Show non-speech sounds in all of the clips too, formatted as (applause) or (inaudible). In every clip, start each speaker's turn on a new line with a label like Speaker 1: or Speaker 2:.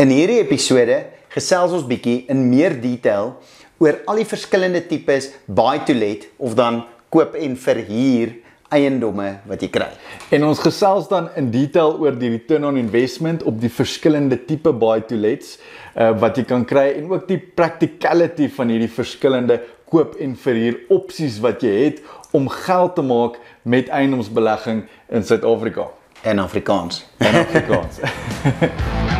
Speaker 1: In hierdie episode gesels ons bietjie in meer detail oor al die verskillende tipes buy to let of dan koop en verhuur eiendomme wat jy kry.
Speaker 2: En ons gesels dan in detail oor die return on investment op die verskillende tipe buy to lets uh, wat jy kan kry en ook die practicality van hierdie verskillende koop en verhuur opsies wat jy het om geld te maak met eiendomsbelegging in Suid-Afrika
Speaker 1: en Afrikaans.
Speaker 2: En Afrikaans. (laughs)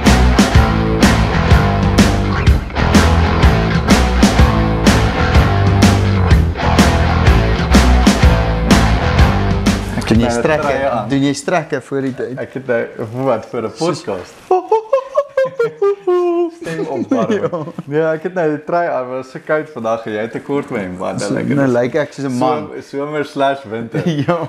Speaker 1: Doen jy strekke? Doen jy strekke voor die tyd?
Speaker 2: Ek het nou wat vir 'n podcast. (laughs) Stem opwarm. Ja, ek het nou die trui aan, was so koud vandag en jy het 'n kort met hom, wat
Speaker 1: nou lekker. Nou lyk ek soos 'n man.
Speaker 2: Somer/winter. (laughs) ja.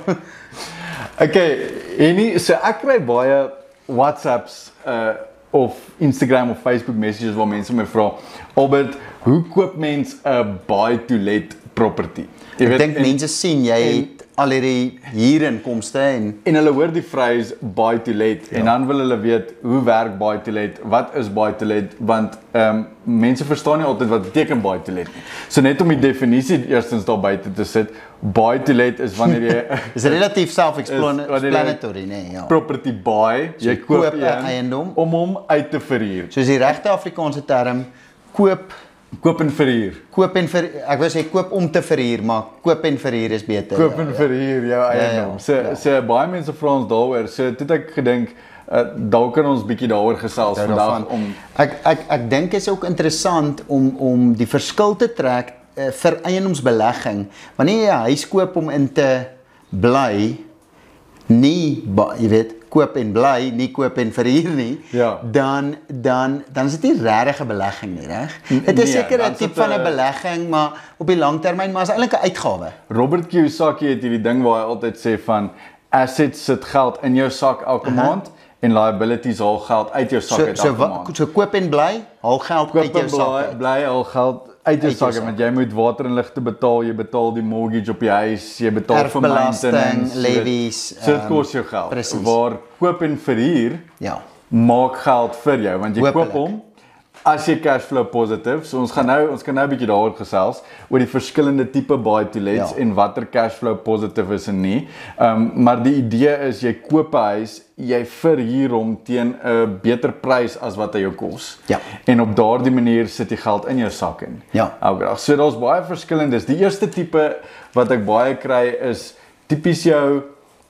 Speaker 2: Okay, en nie so ek kry baie WhatsApps uh of Instagram of Facebook messages waar mense my vra, "Albert, hoe koop mens 'n buy to let property?"
Speaker 1: Jy ek dink mense sien jy het al hierdie huurinkomste en
Speaker 2: en hulle hoor die phrase buy to let ja. en dan wil hulle weet hoe werk buy to let? Wat is buy to let? Want ehm um, mense verstaan nie altyd wat beteken buy to let nie. So net om die definisie eerstens daar buite te sit, buy to let is wanneer jy (laughs)
Speaker 1: is relatief self-explanatory, nee, ja.
Speaker 2: Property buy, jy so koop 'n eiendom om hom uit te verhuur.
Speaker 1: Soos die regte Afrikaanse term koop
Speaker 2: Koop en verhuur.
Speaker 1: Koop en ver ek wou sê koop om te verhuur, maar koop en verhuur is beter.
Speaker 2: Koop en ja, verhuur jou ja, eiendom. Ja, ja, so so baie mense vra ons daaroor. So dit ek gedink uh, dalk kan ons bietjie daaroor gesels ja, vandag om
Speaker 1: ek ek ek dink is ook interessant om om die verskil te trek uh, vir eiendomsbelegging. Wanneer jy 'n huis koop om in te bly, nie jy weet koop en bly, nie koop en verhuur nie,
Speaker 2: ja.
Speaker 1: dan dan dan is dit nie regtig 'n belegging nie, reg? Dit is seker nee, 'n tipe van 'n belegging, maar op die lang termyn maar is eintlik 'n uitgawe.
Speaker 2: Robert Kiyosaki het hierdie ding waar hy altyd sê van assets sit geld in jou sak elke uh -huh. maand en liabilities haal geld uit jou sak so, uit elke
Speaker 1: so,
Speaker 2: maand.
Speaker 1: So koop en bly, haal geld koop uit jou sak.
Speaker 2: Koop en bly, bly haal geld uit jou sak want jy moet water en ligte betaal, jy betaal die mortgage op die huis, jy betaal vir maintenance,
Speaker 1: levies.
Speaker 2: So dit um, kos jou geld.
Speaker 1: Precies.
Speaker 2: Waar koop en verhuur
Speaker 1: ja,
Speaker 2: maak geld vir jou want jy Hoopelik. koop hom as jy cash flow positief. So ons gaan nou ons kan nou 'n bietjie daaroor gesels oor die verskillende tipe buy to lets ja. en watter cash flow positief is en nie. Ehm um, maar die idee is jy koop 'n huis, jy verhuur hom teen 'n beter prys as wat hy jou kos.
Speaker 1: Ja.
Speaker 2: En op daardie manier sit jy geld in jou sak in.
Speaker 1: Ja.
Speaker 2: Okay. So daar's baie verskillendes. Die eerste tipe wat ek baie kry is tipies jou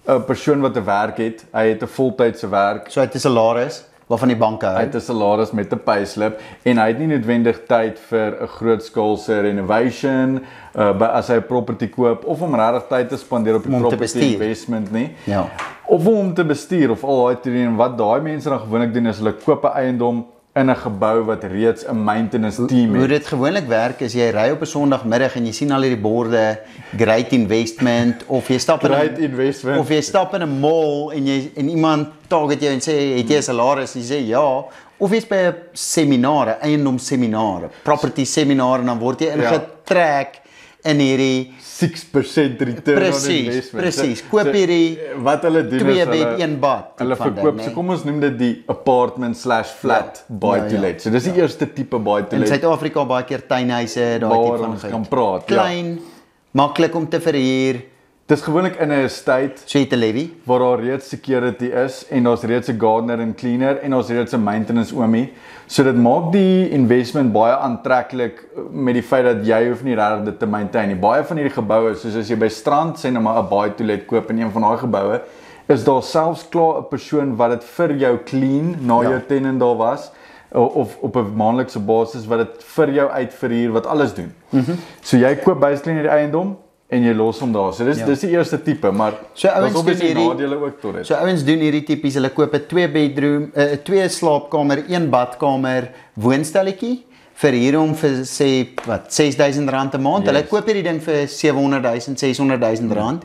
Speaker 2: 'n persoon wat 'n werk het. Hy het 'n voltydse werk.
Speaker 1: So hy het 'n salaris waarvan die banke hou.
Speaker 2: Hy het 'n salaris met 'n payslip en hy het nie noodwendig tyd vir 'n groot skaalse renovation uh by as hy 'n property koop of om regtig tyd te spandeer op die property investment nie.
Speaker 1: Ja.
Speaker 2: Of om te bestuur of al daai te doen en wat daai mense dan gewoonlik doen is hulle koop 'n eiendom in 'n gebou wat reeds 'n maintenance team het.
Speaker 1: Hoe dit gewoonlik werk is jy ry op 'n Sondagmiddag en jy sien al hierdie borde great investment of jy stap
Speaker 2: in 'n
Speaker 1: of jy stap in 'n mall en jy en iemand target jou en sê het jy 'n salaris jy sê ja of jy's by 'n seminar, 'n eiendomsseminar, property seminar en dan word jy ja. ingetrek ja in hierdie
Speaker 2: 6% return
Speaker 1: precies,
Speaker 2: on investment.
Speaker 1: Presies. Koop hierdie
Speaker 2: so, wat hulle doen
Speaker 1: twee is hulle een bad.
Speaker 2: Hulle verkoop, ding, so kom ons noem dit die apartment/flat ja. buy ja, to ja. let. So dis die ja. eerste tipe buy to let.
Speaker 1: In Suid-Afrika baie keer tuinhuise, daai tipe van
Speaker 2: kan praat.
Speaker 1: Ja. Klein, ja. maklik om te verhuur.
Speaker 2: Dis gewoonlik in 'n estate
Speaker 1: so het 'n levy
Speaker 2: waar daar reeds security is en daar's reeds 'n gardener en cleaner en daar's reeds 'n maintenance oomie. So dit maak die investment baie aantreklik met die feit dat jy hoef nie regtig dit te maintain nie. Baie van hierdie geboue, soos as jy by strand sê nou maar 'n baie toilet koop in een van daai geboue, is daar selfs klaar 'n persoon wat dit vir jou clean na ja. jou tenant daar was of op 'n maandelikse basis wat dit vir jou uitverhuur wat alles doen.
Speaker 1: Mm
Speaker 2: so jy koop basically net die eiendom en jy los hom daar. So dis ja. dis die eerste tipe, maar
Speaker 1: so ouens doen
Speaker 2: hierdie nadele ook tot dit.
Speaker 1: So ouens doen hierdie tipies, hulle koop 'n 2 bedroom, eh, 'n uh, 2 slaapkamer, 1 badkamer woonstelletjie vir hier om vir sê wat R6000 'n maand. Yes. Hulle koop hierdie ding vir 700000, 600000 rand.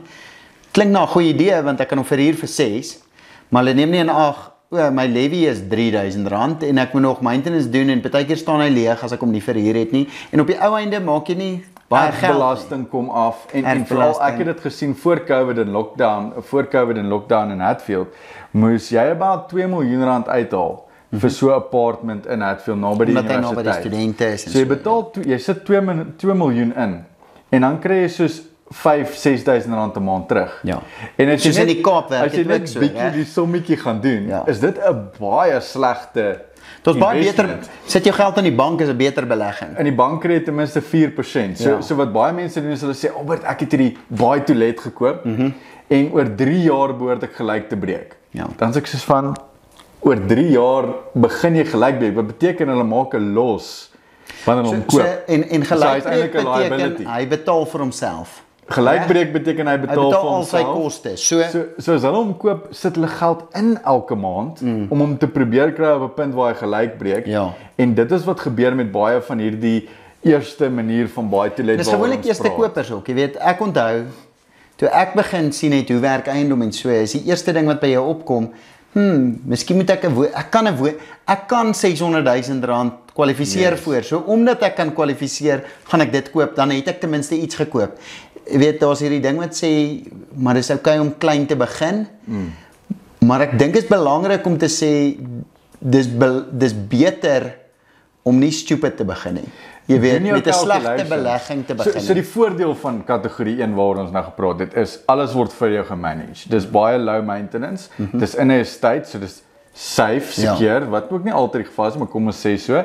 Speaker 1: Klink na 'n goeie idee want ek kan hom vir hier vir 6, maar hulle neem nie in ag O, my levy is R3000 en ek moet nog maintenance doen en partykeer staan hy leeg as ek hom nie verhuur het nie. En op die ou einde maak jy nie baie
Speaker 2: belasting kom af en en veral ek het dit gesien voor Covid en lockdown, voor Covid en lockdown in Hatfield, moes jy about 2 miljoen rand uithaal vir so 'n apartment in Hatfield naby die
Speaker 1: Omdat hy naby die
Speaker 2: universiteit.
Speaker 1: studente is
Speaker 2: So jy betaal toe- jy sit 2 min- 2 miljoen in en dan kry jy soos 5 6000 rand 'n maand terug.
Speaker 1: Ja.
Speaker 2: En as jy
Speaker 1: Soos in
Speaker 2: net-
Speaker 1: die Kaap werk
Speaker 2: as jy net
Speaker 1: so,
Speaker 2: bietjie
Speaker 1: reg?
Speaker 2: die sommetjie gaan doen,
Speaker 1: Ja.
Speaker 2: is dit 'n baie slegte
Speaker 1: Dit is baie beter sit jou geld in die bank is 'n beter belegging.
Speaker 2: In die bank kry jy ten minste 4%. So
Speaker 1: Ja.
Speaker 2: so wat baie mense doen is hulle sê, "Albert, ek het hierdie baie toilet gekoop
Speaker 1: Mhm.
Speaker 2: en oor 3 jaar behoort ek gelyk te breek."
Speaker 1: Ja.
Speaker 2: Dan sê ek soos van oor 3 jaar begin jy gelyk breek. Wat beteken hulle maak 'n los wanneer hulle hom
Speaker 1: So,
Speaker 2: koop?
Speaker 1: en en
Speaker 2: So hy is
Speaker 1: gelyk
Speaker 2: eintlik 'n
Speaker 1: beteken
Speaker 2: liability.
Speaker 1: hy betaal vir homself.
Speaker 2: Gelykbreek beteken hy
Speaker 1: Hy
Speaker 2: betaal,
Speaker 1: betaal
Speaker 2: vir
Speaker 1: al sy
Speaker 2: homself.
Speaker 1: kostes. So,
Speaker 2: So so as hulle hom koop, sit hulle geld in elke maand mm. om hom te probeer kry op 'n punt waar hy gelyk breek.
Speaker 1: Ja.
Speaker 2: En dit is wat gebeur met baie van hierdie eerste manier van baie toilet
Speaker 1: dis
Speaker 2: waaroor
Speaker 1: gewoonlik eerste kopers ook. Jy weet, ek onthou toe ek begin sien het hoe werk eiendom en so, is die eerste ding wat by jou opkom, hm, miskien moet ek 'n ek kan 'n ek kan 600 000 rand kwalifiseer
Speaker 2: Yes.
Speaker 1: voor. So omdat ek kan kwalifiseer, gaan ek dit koop, dan het ek ten minste iets gekoop. Jy weet, daar's hierdie ding wat sê maar dis oukei om klein te begin.
Speaker 2: Mm.
Speaker 1: Maar ek dink dit is belangrik om te sê dis be, dis beter om nie stupid te begin nie. Jy weet,
Speaker 2: jou
Speaker 1: met 'n slegte belegging te begin.
Speaker 2: So, so die voordeel van kategorie 1 waaroor ons nou gepraat het is alles word vir jou gemanage. Dis baie low maintenance. Mm -hmm. Dis in 'n estate, so dis safe, secure, ja. wat ook nie altyd die geval is, maar kom ons sê so.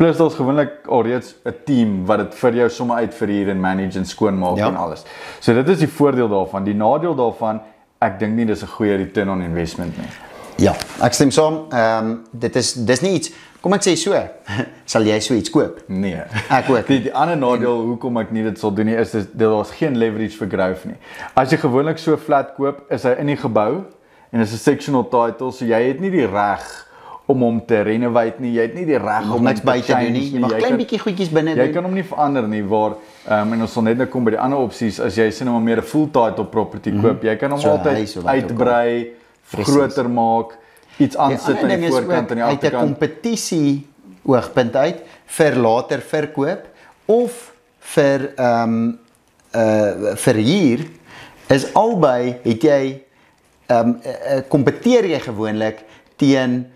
Speaker 2: Plus daar's gewoonlik alreeds 'n team wat dit vir jou sommer uitverhuur en manage en skoonmaak
Speaker 1: Ja.
Speaker 2: en alles. So dit is die voordeel daarvan. Die nadeel daarvan, ek dink nie dis 'n goeie return on investment nie.
Speaker 1: Ja, ek stem saam. Ehm um, dit is dis nie iets. Kom ek sê so, (laughs) sal jy so iets koop?
Speaker 2: Nee.
Speaker 1: Ek ook.
Speaker 2: Die, die ander nadeel hoekom ek nie dit sal doen nie is dis daar's geen leverage vir growth nie. As jy gewoonlik so flat koop, is hy in die gebou en is 'n sectional title, so jy het nie die reg om hom te renovate nie. Jy het nie die reg
Speaker 1: Om niks by te doen nie. Jy mag
Speaker 2: Jy
Speaker 1: klein bietjie goedjies binne
Speaker 2: Jy
Speaker 1: doen.
Speaker 2: kan hom nie verander nie waar um, en ons sal net nou kom by die ander opsies as jy sien hom meer 'n full title property koop. Jy kan hom
Speaker 1: Mhm. So
Speaker 2: altyd uitbrei,
Speaker 1: Precies.
Speaker 2: groter maak, iets aansit aan die voorkant en die
Speaker 1: uit 'n
Speaker 2: agterkant.
Speaker 1: kompetisie oogpunt uit vir later verkoop of vir ehm um, uh verhuur is albei het jy ehm um, kompeteer jy gewoonlik teen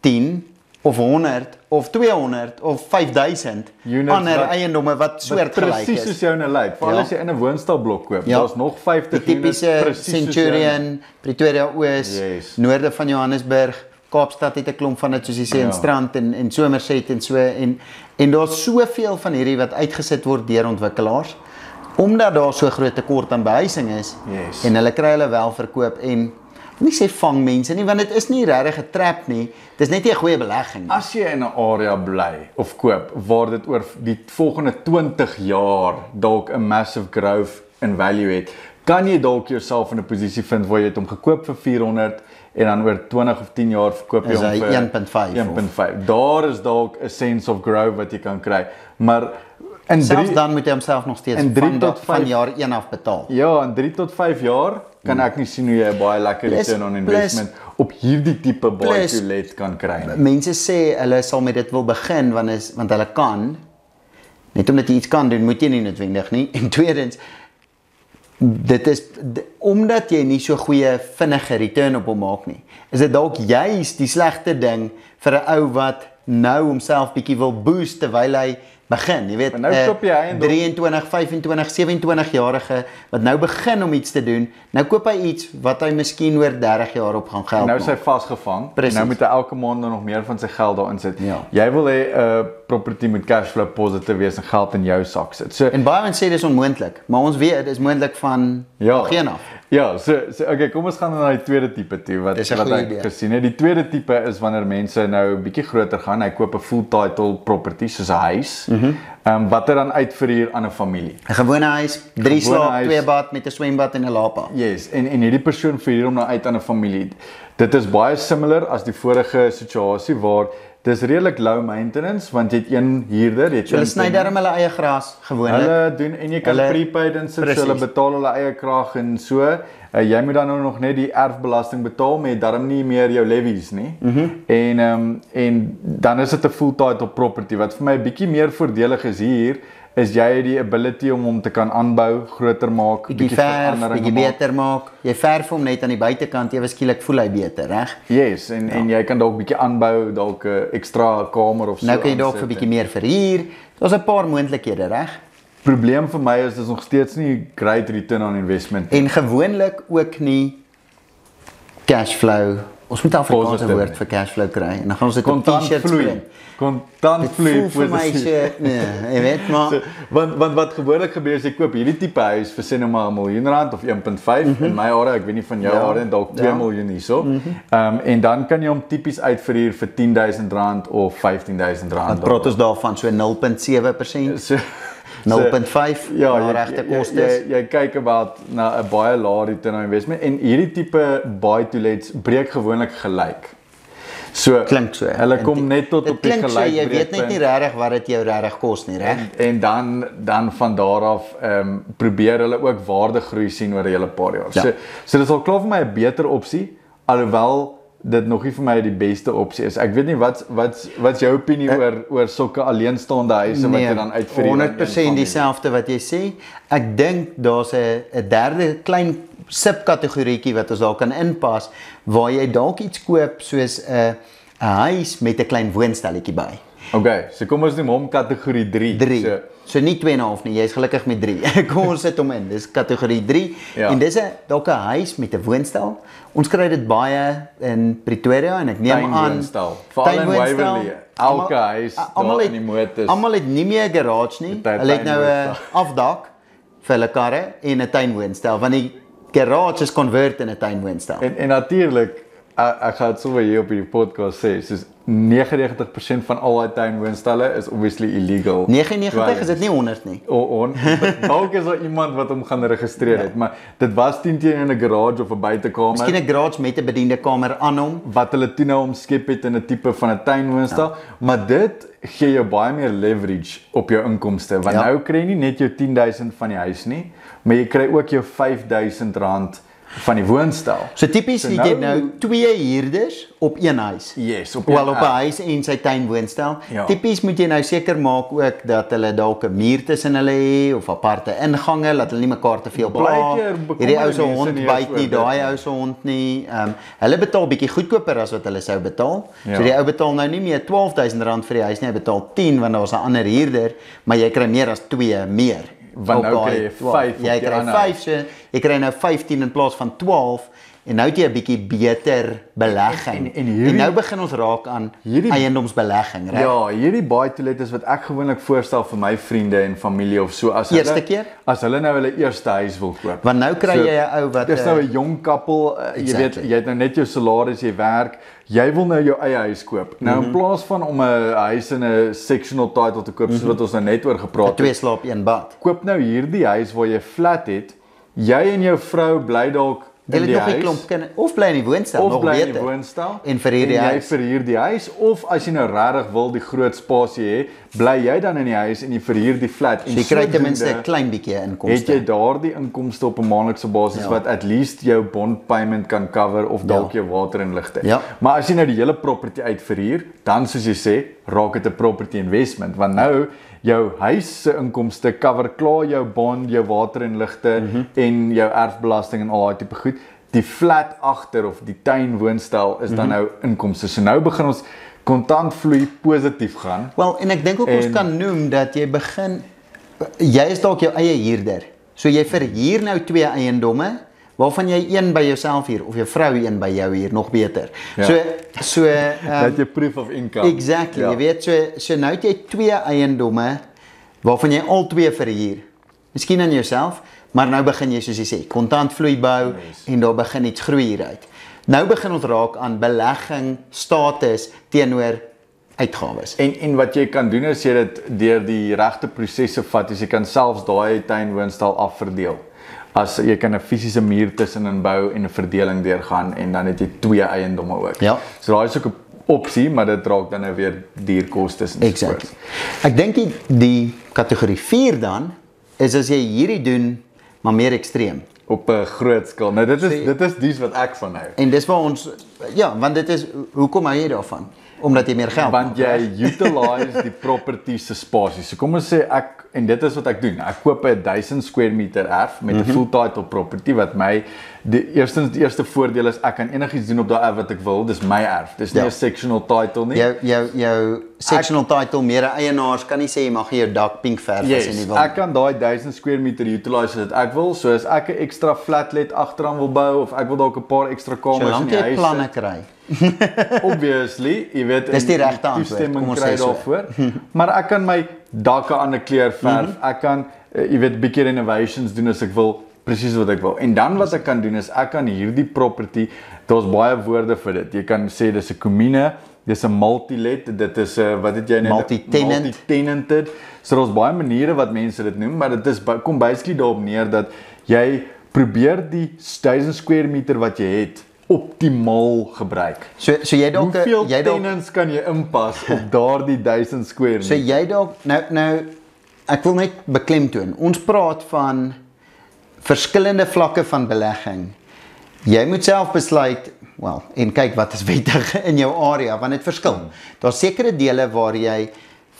Speaker 1: 10 of 100 of 200 of 5000
Speaker 2: Units
Speaker 1: ander
Speaker 2: wat-
Speaker 1: eiendomme wat soortgelyk
Speaker 2: Presies
Speaker 1: is.
Speaker 2: soos joune lyk. Veral
Speaker 1: Ja.
Speaker 2: as jy in 'n woonstelblok koop,
Speaker 1: Ja.
Speaker 2: daar's nog 50
Speaker 1: die tipiese
Speaker 2: presies
Speaker 1: Centurion, Pretoria Oos,
Speaker 2: Yes.
Speaker 1: noorde van Johannesburg, Kaapstad het 'n klomp van dit soos jy sê in
Speaker 2: Ja.
Speaker 1: Strand en en Somerset en so en en daar's soveel van hierdie wat uitgesit word deur ontwikkelaars omdat daar so groot tekort aan behuising is
Speaker 2: Yes.
Speaker 1: en hulle kry hulle wel verkoop en nie sê vang mense nie want dit is nie regtig 'n trap nie. Dis net nie 'n goeie belegging nie.
Speaker 2: As jy in 'n area bly of koop waar dit oor die volgende 20 jaar dalk 'n massive growth in value het, kan jy dalk jouself in 'n posisie vind waar jy dit hom gekoop vir 400 en dan oor 20 of 10 jaar verkoop jy hom vir
Speaker 1: 1.5 of-
Speaker 2: 1.5. Daar is dalk 'n sense of growth wat jy kan kry. Maar in
Speaker 1: Selfs
Speaker 2: 3
Speaker 1: dan moet jy homself nog steeds
Speaker 2: drie
Speaker 1: van,
Speaker 2: tot
Speaker 1: da- van jaar 1 af betaal.
Speaker 2: Ja, in 3 tot 5 jaar kan ek nie sien hoe jy 'n baie lekker
Speaker 1: Plus-
Speaker 2: return on
Speaker 1: plus-
Speaker 2: investment op hierdie tipe baie
Speaker 1: plus-
Speaker 2: toilet kan kry nie.
Speaker 1: Mense sê hulle sal met dit wil begin want is want hulle kan. Net omdat jy iets kan doen, moet jy nie noodwendig nie. (laughs) En tweedens dit is omdat jy nie so goeie vinnige return op hom maak nie. Is dit dalk juis die slegte ding vir 'n ou wat nou homself bietjie wil boost terwyl hy begin, jy weet.
Speaker 2: Maar nou
Speaker 1: eh,
Speaker 2: koop jy eiendom.
Speaker 1: 23, 25, 27 jarige wat nou begin om iets te doen. Nou koop hy iets wat hy miskien oor 30 jaar op gaan geld
Speaker 2: Nou is hy vasgevang. Nou moet hy elke maand nog meer van sy geld daarin sit.
Speaker 1: Ja.
Speaker 2: Jy wil hê 'n uh, property moet cashflow positief wees en geld in jou sak sit. So
Speaker 1: En baie mense sê dis onmoontlik, maar ons weet dit is moontlik van
Speaker 2: ja.
Speaker 1: geen af.
Speaker 2: Ja, so so okay, kom ons gaan na die tweede tipe toe wat wat ek
Speaker 1: idee.
Speaker 2: gesien het. Die tweede tipe is wanneer mense nou bietjie groter gaan, hy koop 'n full title property soos 'n huis. Ehm
Speaker 1: Mhm.
Speaker 2: um, wat hy dan uitverhuur aan 'n familie.
Speaker 1: 'n Gewone huis, drie
Speaker 2: Gewone
Speaker 1: slaap,
Speaker 2: huis.
Speaker 1: twee bad met 'n swembad en 'n lapa.
Speaker 2: Yes, en en hierdie persoon verhuur hom nou uit aan 'n familie. Dit is baie similar as die vorige situasie waar dis redelik low maintenance want jy het een huurder, jy het
Speaker 1: Hulle
Speaker 2: een
Speaker 1: sny darm hulle eie gras gewoonlik.
Speaker 2: Hulle doen en jy kan
Speaker 1: Hulle-
Speaker 2: prepaid insit, so hulle betaal hulle eie krag en so. uh, jy moet dan nou nog net die erfbelasting betaal met darm nie meer jou levies nie. Mm -hmm. En ehm um, en dan is dit 'n full title property wat vir my 'n bietjie meer voordelig is hier is jy het die ability om hom te kan aanbou, groter maak,
Speaker 1: bietjie verf, bietjie beter maak. Jy verf hom net aan die buitekant, ewe skielik voel hy beter, reg?
Speaker 2: Yes, en ja. en jy kan dalk bietjie aanbou, dalk 'n ekstra kamer of so.
Speaker 1: Nou kan jy dalk vir bietjie meer verhuur. Daar's 'n paar moontlikhede, reg?
Speaker 2: Probleem vir my is dis nog steeds nie great return on investment.
Speaker 1: En gewoonlik ook nie cash flow Ons moet Afrikaans 'n woord vir cash flow kry en dan gaan ons dit op T-shirts vloei.
Speaker 2: Kontant vloei
Speaker 1: vir my se nee, jy weet (laughs) maar so,
Speaker 2: want want wat gewoonlik gebeur as jy koop hierdie tipe huis vir sê nou maar 'n miljoen rand of 1.5 mm -hmm. in my area, ek weet nie van jou ja, area en dalk 2 ja. miljoen hierso. Mhm. Ehm mm um, en dan kan jy hom tipies uitverhuur vir 10000 rand of 15000 rand.
Speaker 1: Wat praat ons daarvan so 0.7%? So 0.5 ja, na regte kostes.
Speaker 2: Jy, jy, jy kyk about na 'n baie lae return on investment en hierdie tipe buy to lets breek gewoonlik gelyk.
Speaker 1: So klink so.
Speaker 2: Hulle kom die, net tot op die gelyk. So,
Speaker 1: jy weet net nie regtig wat dit jou regtig kos nie, reg?
Speaker 2: En, en dan dan van daar af ehm um, probeer hulle ook waardegroei sien oor 'n hele paar jaar. Ja. So so dit is al klaar vir my 'n beter opsie alhoewel dit nog nie vir my die beste opsie is. Ek weet nie wat wat wat jou opinie ek, oor oor sulke alleenstaande huise nee, wat jy dan uitvreem.
Speaker 1: 100% dieselfde wat jy sê. Ek dink daar's 'n 'n derde klein subkategorieetjie wat ons daar kan inpas waar jy dalk iets koop soos 'n 'n huis met 'n klein woonstelletjie by.
Speaker 2: Okay, so kom ons neem hom kategorie 3.
Speaker 1: 3. So So nie 2.5 nie, jy's gelukkig met 3. (laughs) Kom ons sit hom in. Dis kategorie 3. Ja. En dis 'n dalk 'n huis met 'n woonstel. Ons kry dit baie in Pretoria en ek neem aan
Speaker 2: veral in Waverley. Elke huis daar in die motors.
Speaker 1: Almal het nie meer 'n garage nie. Hulle het nou 'n (laughs) afdak vir hulle karre en 'n tuinwoonstel want die garage is convert in 'n tuinwoonstel.
Speaker 2: En en natuurlik ek gaan dit sommer hier op die podcast sê, soos 99% van al daai tuinwoonstelle is obviously illegal.
Speaker 1: 99 is dit nie 100 nie.
Speaker 2: O, on. Dalk is daar iemand wat hom gaan registreer het, ja. maar dit was teen teen in 'n garage of 'n buitekamer.
Speaker 1: Miskien 'n garage met 'n bediende kamer aan hom
Speaker 2: wat hulle toe nou omskep het in 'n tipe van 'n tuinwoonstel, ja. maar dit gee jou baie meer leverage op jou inkomste. Want ja. nou kry jy nie net jou 10000 van die huis nie, maar jy kry ook jou 5000 rand van die woonstel.
Speaker 1: So tipies so nou, jy nou twee huurders op een huis.
Speaker 2: Yes,
Speaker 1: op wel op 'n huis en sy tuin woonstel. Ja. Tipies moet jy nou seker maak ook dat hulle dalk 'n muur tussen hulle het of aparte ingange dat hulle nie mekaar te veel pla. Hierdie ou se hond byt nie daai ou se hond nie. Ehm um, hulle betaal bietjie goedkoper as wat hulle sou betaal. Ja. So die ou betaal nou nie meer R12000 vir die huis nie, hy betaal 10 want daar's 'n ander huurder, maar jy kry meer as 2 meer
Speaker 2: want nou kry jy 5
Speaker 1: jy kry 5 so jy kry nou 15 in plaas van 12 en nou het jy 'n bietjie beter belegging en, en, en, hierdie, en nou begin ons raak aan hierdie eiendomsbelegging reg
Speaker 2: ja hierdie buy to let is wat ek gewoonlik voorstel vir my vriende en familie of so
Speaker 1: as eerste hulle keer
Speaker 2: as hulle nou hulle eerste huis wil koop
Speaker 1: want nou kry so, jy 'n ou wat
Speaker 2: dis nou 'n jong koppel uh, jy exactly. weet jy het nou net jou salaris jy werk jy wil nou jou eie huis koop. Nou mm -hmm. in mhm. plaas van om 'n huis in 'n sectional title te koop mm -hmm. soos wat ons nou net oor gepraat het.
Speaker 1: Twee slaap, een bad.
Speaker 2: Koop nou hierdie huis waar jy flat het. Jy en jou vrou bly dalk
Speaker 1: Hulle het nog 'n klomp kinders of bly in die woonstel
Speaker 2: of nog bly in die woonstel
Speaker 1: en vir hierdie huis.
Speaker 2: Jy verhuur die huis of as jy nou regtig wil die groot spasie hê, bly jy dan in die huis en jy verhuur die flat
Speaker 1: en jy kry ten minste 'n klein bietjie inkomste.
Speaker 2: Het jy daardie inkomste op 'n maandelikse basis ja. wat at least jou bond payment kan cover of dalk ja. jou water en ligte.
Speaker 1: Ja.
Speaker 2: Maar as jy nou die hele property uitverhuur, dan soos jy sê, raak dit 'n property investment want nou jou huis se inkomste cover klaar jou bond, jou water en ligte mm -hmm. en jou erfbelasting en al daai tipe goed. Die flat agter of die tuin woonstel is dan mm -hmm. nou inkomste. So nou begin ons kontant vloei positief gaan.
Speaker 1: Wel, en ek dink ook en, ons kan noem dat jy begin jy is dalk jou eie huurder. So jy verhuur nou twee eiendomme waarvan jy een by jouself hier of jou vrou een by jou hier nog beter. Ja. So so um,
Speaker 2: dat jy proof of income.
Speaker 1: Exactly. Ja. Jy weet so so nou het jy twee eiendomme waarvan jy al twee verhuur. Miskien aan jouself, maar nou begin jy soos jy sê, kontantvloei bou yes. en daar begin iets groei hieruit. Nou begin ons raak aan belegging status teenoor uitgawes.
Speaker 2: En en wat jy kan doen is jy dit deur die regte prosesse vat, jy kan selfs daai tuinwoonstel afverdeel as jy kan 'n fisiese muur tussenin bou en 'n verdeling deurgaan en dan het jy twee eiendomme ook.
Speaker 1: Ja.
Speaker 2: So daai is ook 'n opsie, maar dit raak dan nou weer duur kostes en
Speaker 1: so voort. Ek dink die, die kategorie 4 dan is as jy hierdie doen maar meer ekstreem.
Speaker 2: op 'n groot skaal. Nou dit is so, dit is dies wat ek van hou.
Speaker 1: En dis waar ons ja, want dit is hoekom hou jy daarvan? Omdat jy meer geld
Speaker 2: want jy utilize die (laughs) property se spasie. So kom ons sê ek en dit is wat ek doen. Ek koop 'n 1000 square meter erf met 'n mm -hmm. full title property wat my die eerstens die eerste voordeel is ek kan enigiets doen op daai erf wat ek wil. Dis my erf. Dis nie 'n ja. sectional title nie.
Speaker 1: Jou jou jou sectional ek, title meer eienaars kan nie sê jy mag jou dak pink verf
Speaker 2: yes,
Speaker 1: as jy nie wil.
Speaker 2: Ek kan daai 1000 square meter utilize as ek wil. So as ek 'n ekstra flatlet agteraan wil bou of ek wil dalk 'n paar ekstra kamers
Speaker 1: in die huis. Jy planne kry. (laughs) (laughs)
Speaker 2: Obviously, jy weet
Speaker 1: dis die regte antwoord.
Speaker 2: Kom ons sê daarvoor. (laughs) maar ek kan my dakke aan 'n kleur verf. Mm -hmm. Ek kan uh, jy weet bietjie renovations doen as ek wil presies wat ek wil. En dan wat ek kan doen is ek kan hierdie property, daar's baie woorde vir dit. Jy kan sê dis 'n commune, dis 'n multi-let, dit is 'n wat het jy
Speaker 1: nou multi-tenant.
Speaker 2: multi-tenanted. So daar's baie maniere wat mense dit noem, maar dit is kom basically daarop neer dat jy probeer die 1000 square meter wat jy het optimaal gebruik.
Speaker 1: So so jy dalk
Speaker 2: jy dalk tenants kan jy inpas op daardie 1000 square meter.
Speaker 1: So jy dalk nou nou ek wil net beklemtoon. Ons praat van verskillende vlakke van belegging. Jy moet self besluit, wel, en kyk wat is wettig (laughs) in jou area want dit verskil. Daar's sekere dele waar jy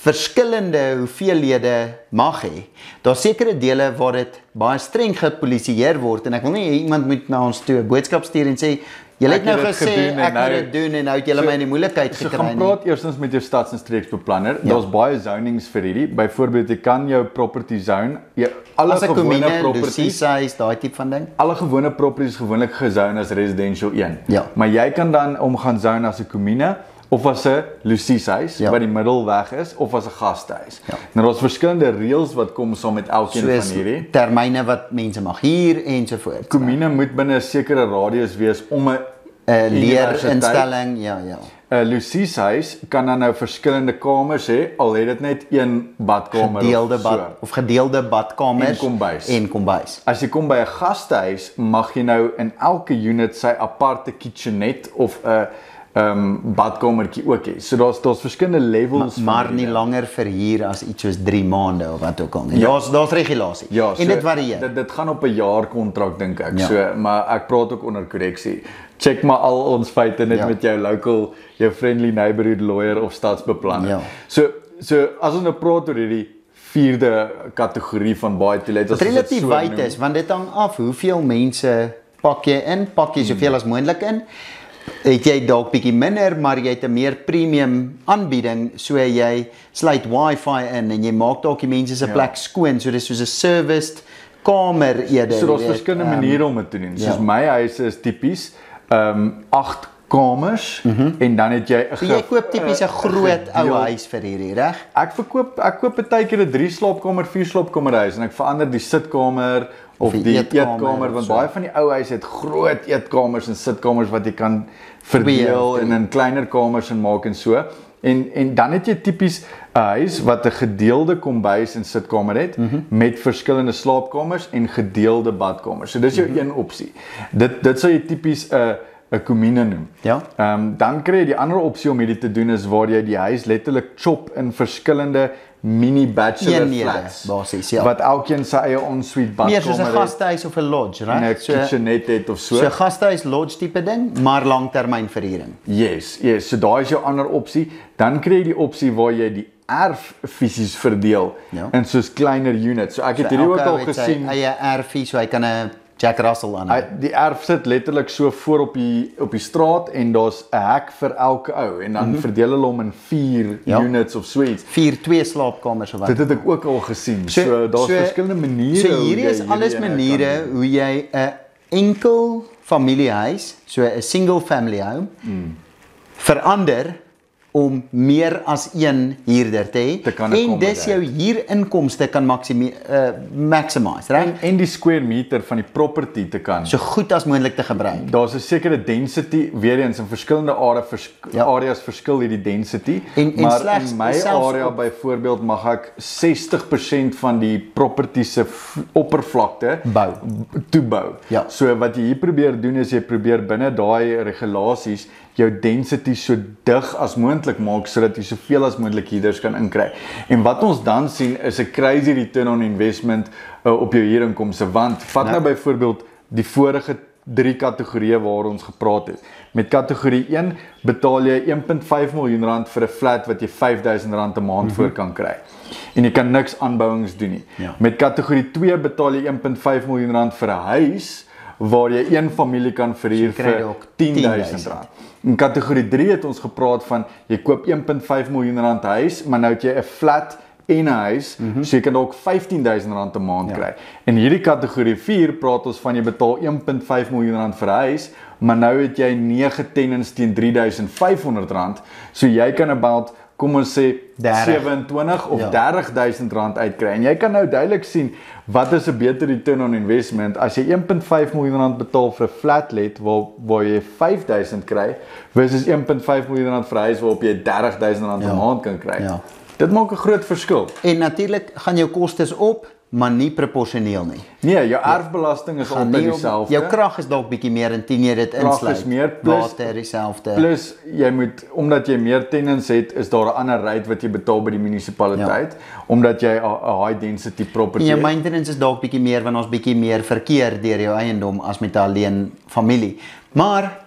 Speaker 1: verskillende hoeveelhede mag hê. Daar's sekere dele waar dit baie streng gepolisieer word en ek wil nie iemand moet na ons toe 'n boodskap stuur en sê Jy het nou gesê ek moet dit doen en nou het jy my in die moeilikheid gekry.
Speaker 2: So gaan praat eerstens met jou stads- en streeksbeplanner. Ja. Daar's baie zonings vir hierdie. Byvoorbeeld jy kan jou property zone, jy
Speaker 1: alle gewone properties, size, daai tipe van ding.
Speaker 2: Alle gewone properties gewoonlik gezone as residential 1.
Speaker 1: Ja.
Speaker 2: Maar jy kan dan om gaan zone as 'n kommune of as 'n Lucies huis ja. wat die middelweg is of as 'n gastehuis. Ja. Nou daar's verskillende reëls wat kom saam met elkeen Soos van hierdie
Speaker 1: termyne wat mense mag huur ensovoorts.
Speaker 2: Kommune moet binne 'n sekere radius wees om 'n
Speaker 1: 'n leerinstelling, ja, ja.
Speaker 2: 'n Lucies huis kan dan nou verskillende kamers hê, al het dit net een badkamer
Speaker 1: gedeelde of bad so. of gedeelde badkamers
Speaker 2: en kombuis.
Speaker 1: En kombuis.
Speaker 2: As jy kom by 'n gastehuis, mag jy nou in elke unit sy aparte kitchenette of 'n ehm um, badkamertjie ook hê. So daar's daar's verskillende levels
Speaker 1: Ma, maar nie langer vir hier as iets soos 3 maande of wat ook al nie. Ja. Daar's daar's regulasie.
Speaker 2: Ja, so,
Speaker 1: en dit varieer.
Speaker 2: Dit dit gaan op 'n jaar kontrak dink ek. Ja. So maar ek praat ook onder korreksie. Check maar al ons feite net ja. met jou local jou friendly neighborhood lawyer of stadsbeplanner. Ja. So so as ons nou praat oor hierdie vierde kategorie van baie toilette
Speaker 1: wat relatief so wyd is want dit hang af hoeveel mense pak jy in, pak jy soveel hmm. as moontlik in het jy dalk bietjie minder maar jy het 'n meer premium aanbieding so jy sluit wifi in en jy maak dalk die mense se ja. plek skoon so dis soos 'n serviced kamer eerder
Speaker 2: so daar's verskillende um, maniere om dit te doen soos ja. my huis is tipies ehm um, 8 kamers mm -hmm. en dan het jy 'n
Speaker 1: so jy koop tipies 'n groot ou huis vir hierdie reg
Speaker 2: ek verkoop ek koop baie keer 'n 3 slaapkamer 4 slaapkamer huis en ek verander die sitkamer of die, die eetkamer, eetkamer want so. baie van die ou huise het groot eetkamers en sitkamers wat jy kan verdeel en in kleiner kamers en maak en so. En en dan het jy tipies 'n huis wat 'n gedeelde kombuis en sitkamer het mm -hmm. met verskillende slaapkamers en gedeelde badkamers. So dis jou mm -hmm. een opsie. Dit dit sou jy tipies 'n 'n kommune noem.
Speaker 1: Ja.
Speaker 2: Ehm um, dan kry jy die ander opsie om hierdie te doen is waar jy die huis letterlik chop in verskillende mini bachelor flats.
Speaker 1: basies ja.
Speaker 2: Wat elkeen sy eie ensuite badkamer
Speaker 1: het meer soos 'n gastehuis of 'n lodge right?
Speaker 2: Nee, so 'n kitchenette het of so.
Speaker 1: So 'n gastehuis lodge tipe ding maar langtermyn verhuuring
Speaker 2: yes yes. So daai is jou ander opsie. Dan kry jy die opsie waar jy die erf fisies verdeel ja. in soos kleiner units. So ek het so hierdie ook al gesien.
Speaker 1: eie erfie so hy kan 'n Jack Russell aan. Hy
Speaker 2: die erf sit letterlik so voor op die op die straat en daar's 'n hek vir elke ou en dan mm -hmm. verdeel hulle hom in 4 ja. units of suites.
Speaker 1: 4 twee slaapkamers of wat.
Speaker 2: Dit het ek ook al gesien. So, so daar's so, verskillende maniere.
Speaker 1: So hierdie is alles maniere hoe jy 'n enkel familiehuis, so 'n single family home mm. verander om meer as een huurder te hê en dis jou huurinkomste kan maksimeer uh, maximize, reg?
Speaker 2: En, en die square meter van die property te kan
Speaker 1: so goed as moontlik te gebruik.
Speaker 2: Daar's 'n sekere density weer eens in verskillende area vers, ja. areas verskil hierdie density,
Speaker 1: en, en
Speaker 2: maar slechts, in my area op, byvoorbeeld mag ek 60% van die property se oppervlakte
Speaker 1: bou
Speaker 2: toebou.
Speaker 1: Ja.
Speaker 2: So wat jy hier probeer doen is jy probeer binne daai regulasies jou density so dig as moontlik maak sodat jy soveel as moontlik huurders kan inkry. En wat ons dan sien is 'n crazy return on investment uh, op jou huurinkomste want vat nou, nou byvoorbeeld die vorige drie kategorieë waar ons gepraat het. Met kategorie 1 betaal jy 1.5 miljoen rand vir 'n flat wat jy R5000 'n maand mm -hmm. voor kan kry. En jy kan niks aanbouings doen nie.
Speaker 1: Ja.
Speaker 2: Met kategorie 2 betaal jy 1.5 miljoen rand vir 'n huis waar jy een familie kan verhuur
Speaker 1: So
Speaker 2: vir
Speaker 1: ook
Speaker 2: R10000 rand. In kategorie 3 het ons gepraat van jy koop 1.5 miljoen rand huis, maar nou het jy 'n flat en 'n huis, mm -hmm. so jy kan dalk R15000 rand 'n maand
Speaker 1: Ja.
Speaker 2: kry. In hierdie kategorie 4 praat ons van jy betaal 1.5 miljoen rand vir 'n huis, maar nou het jy 9 tenants teen R3500 rand. So jy kan about kom ons sê
Speaker 1: 30.
Speaker 2: 27 of
Speaker 1: Ja.
Speaker 2: ja. R30000 rand uitkry. En jy kan nou duidelik sien wat is 'n beter return on investment as jy 1.5 miljoen rand betaal vir 'n flatlet waar waar jy 5000 kry versus 1.5 miljoen rand vir 'n huis waarop jy R30000 rand 'n
Speaker 1: Ja.
Speaker 2: maand kan kry.
Speaker 1: Ja.
Speaker 2: Dit maak 'n groot verskil.
Speaker 1: En natuurlik gaan jou kostes op, maar nie proporsioneel nie.
Speaker 2: Nee, jou erfbelasting is
Speaker 1: Gaan
Speaker 2: altyd dieselfde.
Speaker 1: Jou krag is dalk bietjie meer en 10 jy dit
Speaker 2: Krag is
Speaker 1: insluit.
Speaker 2: meer, plus-
Speaker 1: water dieselfde.
Speaker 2: Plus jy moet omdat jy meer tenants het, is daar 'n ander rate wat jy betaal by die munisipaliteit ja. omdat jy 'n high density property
Speaker 1: jou
Speaker 2: het.
Speaker 1: maintenance is dalk bietjie meer want ons bietjie meer verkeer deur jou eiendom as met 'n alleen familie. Maar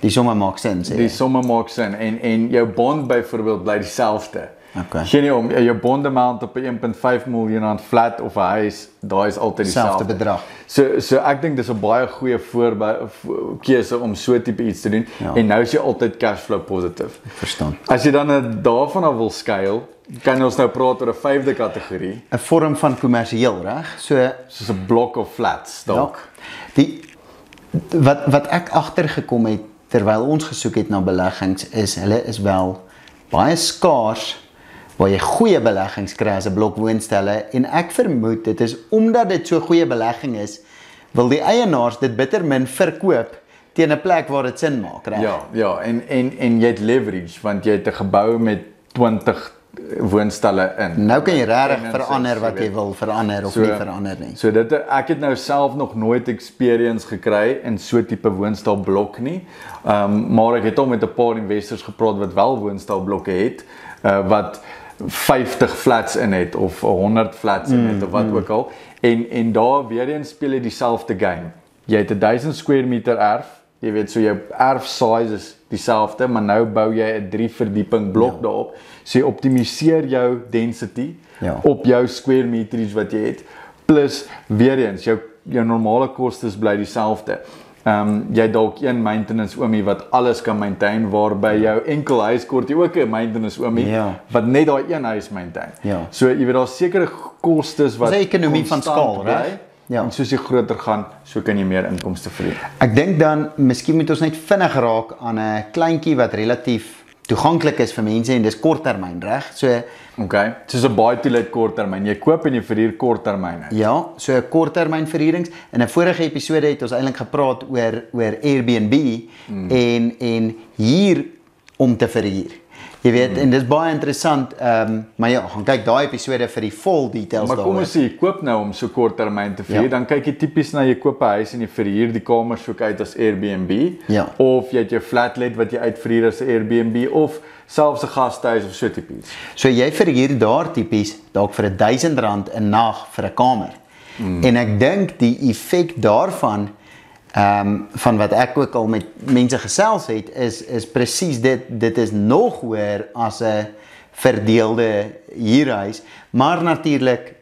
Speaker 1: die somme maak sin sê.
Speaker 2: Die somme maak sin en en jou bond byvoorbeeld bly dieselfde.
Speaker 1: Okay.
Speaker 2: Geen nie om jou bond amount op 'n 1.5 miljoen rand flat of 'n huis, daai is altyd
Speaker 1: Selfde
Speaker 2: dieselfde
Speaker 1: bedrag.
Speaker 2: So so ek dink dis 'n baie goeie voorbe vo- keuse om so tipe iets te doen
Speaker 1: Ja.
Speaker 2: en nou is jy altyd cash flow positief.
Speaker 1: Verstaan.
Speaker 2: As jy dan eh, daarvan af wil skuil, kan ons nou praat oor 'n vyfde kategorie,
Speaker 1: 'n Vorm van kommersieel, reg? So
Speaker 2: soos 'n blok of flats dalk.
Speaker 1: Ja. Die wat wat ek agtergekom het terwyl ons gesoek het na beleggings is hulle is wel baie skaars waar jy goeie beleggings kry as 'n blok woonstelle en ek vermoed dit is omdat dit so goeie belegging is wil die eienaars dit bitter min verkoop teen 'n plek waar dit sin maak, reg?
Speaker 2: Ja, ja, en en en jy het leverage want jy het 'n gebou met 20 woonstelle in.
Speaker 1: Nou kan jy regtig verander wat jy wil verander of
Speaker 2: So-
Speaker 1: nie verander nie.
Speaker 2: So dit ek het nou self nog nooit experience gekry in so tipe woonstelblok nie. Ehm um, maar ek het al met 'n paar investors gepraat wat wel woonstelblokke het uh, wat 50 flats in het of 100 flats in het of wat ook al. En en daar weer eens speel jy dieselfde game. Jy het 'n 1000 square meter erf. Jy weet so jou erf size is dieselfde, maar nou bou jy 'n 3 verdieping blok ja. daarop. So jy optimaliseer jou density
Speaker 1: Ja.
Speaker 2: op jou square meterage wat jy het plus weer eens jou jou normale kostes bly dieselfde. Ehm um, jy dalk een maintenance oomie wat alles kan maintain waarby jou enkel huis kort jy ook 'n maintenance oomie
Speaker 1: Ja.
Speaker 2: wat net daai een huis maintain.
Speaker 1: Ja.
Speaker 2: So jy weet daar's sekere kostes wat
Speaker 1: Dis 'n ekonomie van skaal, reg? Ja.
Speaker 2: En soos jy groter gaan, so kan jy meer inkomste verdien.
Speaker 1: Ek dink dan miskien moet ons net vinnig raak aan 'n kleintjie wat relatief toeganklik is vir mense en dis korttermyn, reg? So
Speaker 2: Okay. Soos 'n buy to let korttermyn. Jy koop en jy verhuur korttermyne.
Speaker 1: ja, so korttermyn verhuurings. In 'n vorige episode het ons eintlik gepraat oor oor Airbnb mm. en en hier om te verhuur. Jy weet, mm. en dis baie interessant. Ehm um, maar ja, gaan kyk daai episode vir die vol details
Speaker 2: Maar kom
Speaker 1: daaroor.
Speaker 2: ons sê jy koop nou om so kort termyn te verhuur,
Speaker 1: Ja.
Speaker 2: dan kyk jy tipies na jy koop 'n huis en jy verhuur die kamers soek uit as Airbnb
Speaker 1: Ja.
Speaker 2: of jy het jou flatlet wat jy uitverhuur as Airbnb of selfs 'n gastehuis of so tipies.
Speaker 1: So jy verhuur daar tipies dalk vir R1000 'n nag vir 'n kamer. Mm. En ek dink die effek daarvan ehm um, van wat ek ook al met mense gesels het is is presies dit dit is nog hoër as 'n verdeelde huurhuis, maar natuurlik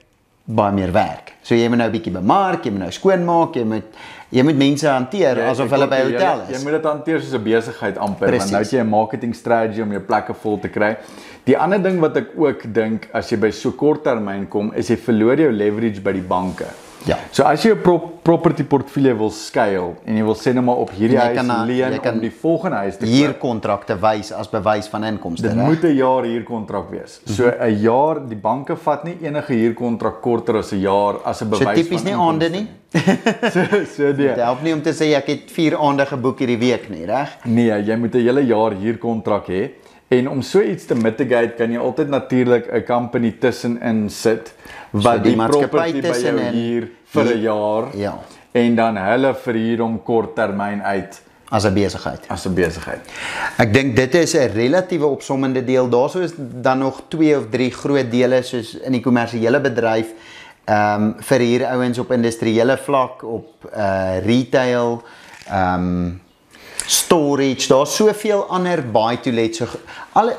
Speaker 1: baie meer werk. So jy moet nou 'n bietjie bemark, jy moet nou skoonmaak, jy moet jy moet mense hanteer
Speaker 2: Jy-
Speaker 1: asof
Speaker 2: jy
Speaker 1: hulle by 'n hotel
Speaker 2: jy,
Speaker 1: is.
Speaker 2: Jy moet dit hanteer soos 'n besigheid amper
Speaker 1: Precies.
Speaker 2: want nou het jy 'n marketing strategy om jou plekke vol te kry. Die ander ding wat ek ook dink as jy by so kort termyn kom, is jy verloor jou leverage by die banke.
Speaker 1: Ja.
Speaker 2: So as jy 'n pro property portfolio wil scale en jy wil sê net maar op hierdie huis
Speaker 1: kan
Speaker 2: leen om die volgende huis te koop.
Speaker 1: Huurkontrakte wys as bewys van inkomste.
Speaker 2: Dit
Speaker 1: reg?
Speaker 2: moet 'n jaar huurkontrak wees. So
Speaker 1: Mhm.
Speaker 2: 'n jaar, die banke vat nie enige huurkontrak korter as 'n jaar as 'n
Speaker 1: So
Speaker 2: bewys
Speaker 1: tipies
Speaker 2: van
Speaker 1: nie aande
Speaker 2: inkomste
Speaker 1: nie. (laughs)
Speaker 2: so so nee.
Speaker 1: Dit help nie om te sê ek het 4 aande geboek hierdie week nie, reg?
Speaker 2: Nee, jy moet 'n hele jaar huurkontrak hê. En om so iets te mitigate, kan jy altyd natuurlik 'n company tussenin sit wat
Speaker 1: So die
Speaker 2: die,
Speaker 1: maatskappy
Speaker 2: property by jou
Speaker 1: tussenin-
Speaker 2: huur vir 'n jaar
Speaker 1: Ja.
Speaker 2: en dan hulle verhuur hom kort termyn uit
Speaker 1: As 'n besigheid.
Speaker 2: as 'n besigheid.
Speaker 1: Ek dink dit is 'n relatiewe opsommende deel. Daarso is dan nog 2 of 3 groot dele soos in die kommersiële bedryf Ehm um, vir hier ouens op industriële vlak, op uh retail, ehm um, storage, daar's soveel ander buy to let. So alle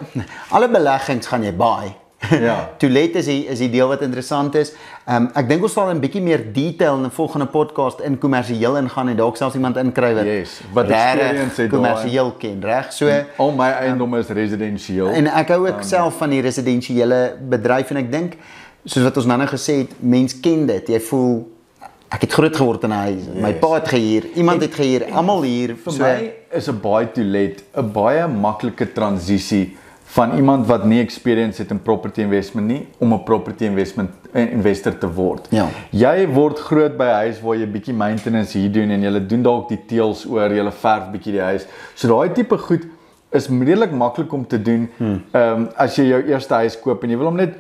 Speaker 1: alle beleggings gaan jy buy. (laughs)
Speaker 2: Ja.
Speaker 1: to let is die, is die deel wat interessant is. Ehm um, ek dink ons sal 'n bietjie meer detail in 'n volgende podcast in kommersieel ingaan en dalk selfs iemand inkry wat
Speaker 2: Yes, wat
Speaker 1: regtig
Speaker 2: experience het
Speaker 1: kommersieel ken, reg? So
Speaker 2: Al my eiendom is residensieel.
Speaker 1: en ek hou ook self van die residensiële bedryf en ek dink soos wat ons nou nou gesê het, mens ken dit. Jy voel ek het groot geword in 'n huis. My
Speaker 2: Yes.
Speaker 1: pa het gehuur, iemand het gehuur, almal hier.
Speaker 2: Vir so, my is 'n buy to let 'n baie maklike transisie van iemand wat nie experience het in property investment nie om 'n property investment eh, investor te word.
Speaker 1: Ja.
Speaker 2: Jy word groot by 'n huis waar jy bietjie maintenance hier doen en jy doen dalk die teëls oor, jy verf bietjie die huis. So daai tipe goed is redelik maklik om te doen. Ehm um, as jy jou eerste huis koop en jy wil hom net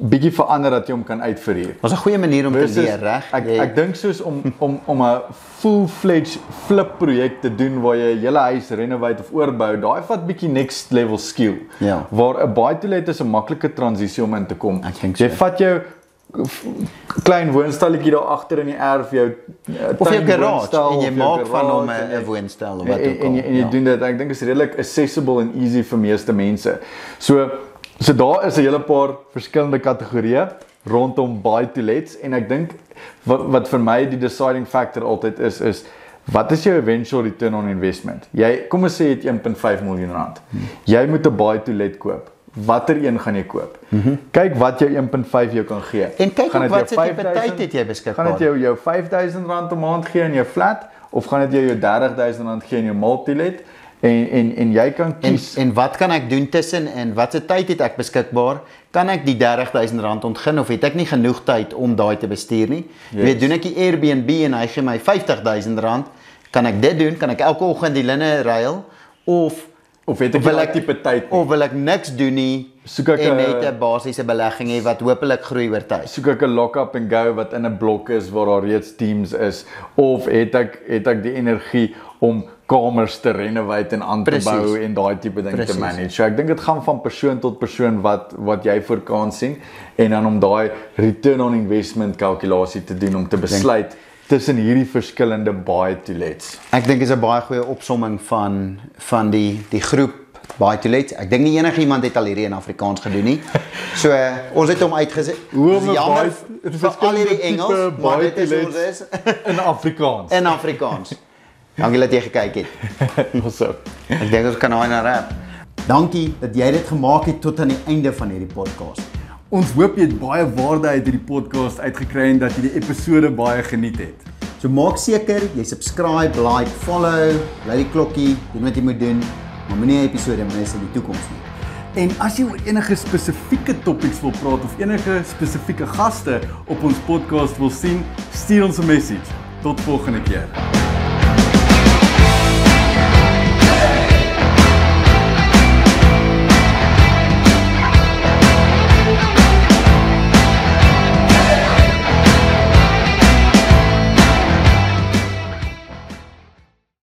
Speaker 2: bietjie verander dat jy hom kan uitverhuur.
Speaker 1: Was 'n goeie manier om te
Speaker 2: Versus-
Speaker 1: leer, reg?
Speaker 2: Ek
Speaker 1: Jy-
Speaker 2: ek dink soos om om om 'n full-fledged flip projek te doen waar jy 'n hele huis renovate of oorbou, daai vat bietjie next level skill.
Speaker 1: Ja.
Speaker 2: Waar 'n buy to let is 'n maklike transisie om in te kom.
Speaker 1: Ek dink
Speaker 2: Jy
Speaker 1: so.
Speaker 2: vat jou klein woonstalletjie daar agter in die erf jou uh,
Speaker 1: of jou garage en jy maak van hom 'n
Speaker 2: jy-
Speaker 1: woonstel of wat ook al.
Speaker 2: en, jy- en jy
Speaker 1: ja.
Speaker 2: doen dit. Ek dink is redelik accessible en easy vir meeste mense. So so daar is 'n hele paar verskillende kategorieë rondom buy to lets en ek dink wat wat vir my die deciding factor altyd is is wat is jou eventual return on investment? Jy kom ons sê jy het 1.5 miljoen rand. Jy moet 'n buy to let koop. Watter een gaan jy koop? Kyk wat jou 1.5 jou kan gee.
Speaker 1: En kyk
Speaker 2: Gaan
Speaker 1: wat se
Speaker 2: jou
Speaker 1: tipe
Speaker 2: 5000
Speaker 1: tyd het jy beskikbaar?
Speaker 2: Gaan dit jou jou 5000 rand 'n maand gee in jou flat of gaan dit jou jou 30000 rand gee in jou multi-let? En en en jy kan
Speaker 1: En
Speaker 2: kies
Speaker 1: en wat kan ek doen tussen en watse tyd het ek beskikbaar? Kan ek die R30000 ontgin of het ek nie genoeg tyd om daai te bestuur nie? Jy
Speaker 2: Yes.
Speaker 1: weet, doen ek die Airbnb en hy gee my R50000, kan ek dit doen? Kan ek elke oggend die linne ruil of
Speaker 2: of het ek
Speaker 1: Of wil ek-
Speaker 2: tipe tyd? nie?
Speaker 1: of wil ek niks doen nie
Speaker 2: Soek ek
Speaker 1: en
Speaker 2: een-
Speaker 1: net 'n basiese belegging hê wat hopelik groei oor tyd?
Speaker 2: soek ek 'n lock-up and go wat in 'n blok is waar daar reeds teams is of het ek het ek die energie om kamers te renovate en aan te
Speaker 1: Precies.
Speaker 2: bou en daai tipe ding
Speaker 1: Precies.
Speaker 2: te manage. So ek dink dit gaan van persoon tot persoon wat wat jy voor kan sien en dan om daai return on investment kalkulasie te doen om te besluit tussen hierdie verskillende buy to lets.
Speaker 1: Ek dink is 'n baie goeie opsomming van van die die groep Baie to let. Ek dink nie enigiemand het al hierdie in Afrikaans gedoen nie. (laughs) So uh, ons het hom uitgesit. Jammer
Speaker 2: baie-
Speaker 1: vir al hierdie Engels, maar
Speaker 2: baie
Speaker 1: dit is ons is (laughs)
Speaker 2: In Afrikaans.
Speaker 1: in Afrikaans. Dankie dat jy gekyk het. (laughs)
Speaker 2: so.
Speaker 1: Ek dink ons kan daai na rap. Dankie dat jy dit gemaak het tot aan die einde van hierdie podcast.
Speaker 3: Ons hoop jy het baie waarde uit hierdie podcast uitgekry en dat jy die episode baie geniet het.
Speaker 1: So maak seker jy subscribe, like, follow, lei die klokkie, doen wat jy moet doen, maar moenie 'n episode mis in die toekoms nie.
Speaker 3: En as jy oor enige spesifieke topics wil praat of enige spesifieke gaste op ons podcast wil sien, stuur ons 'n message. Tot volgende keer.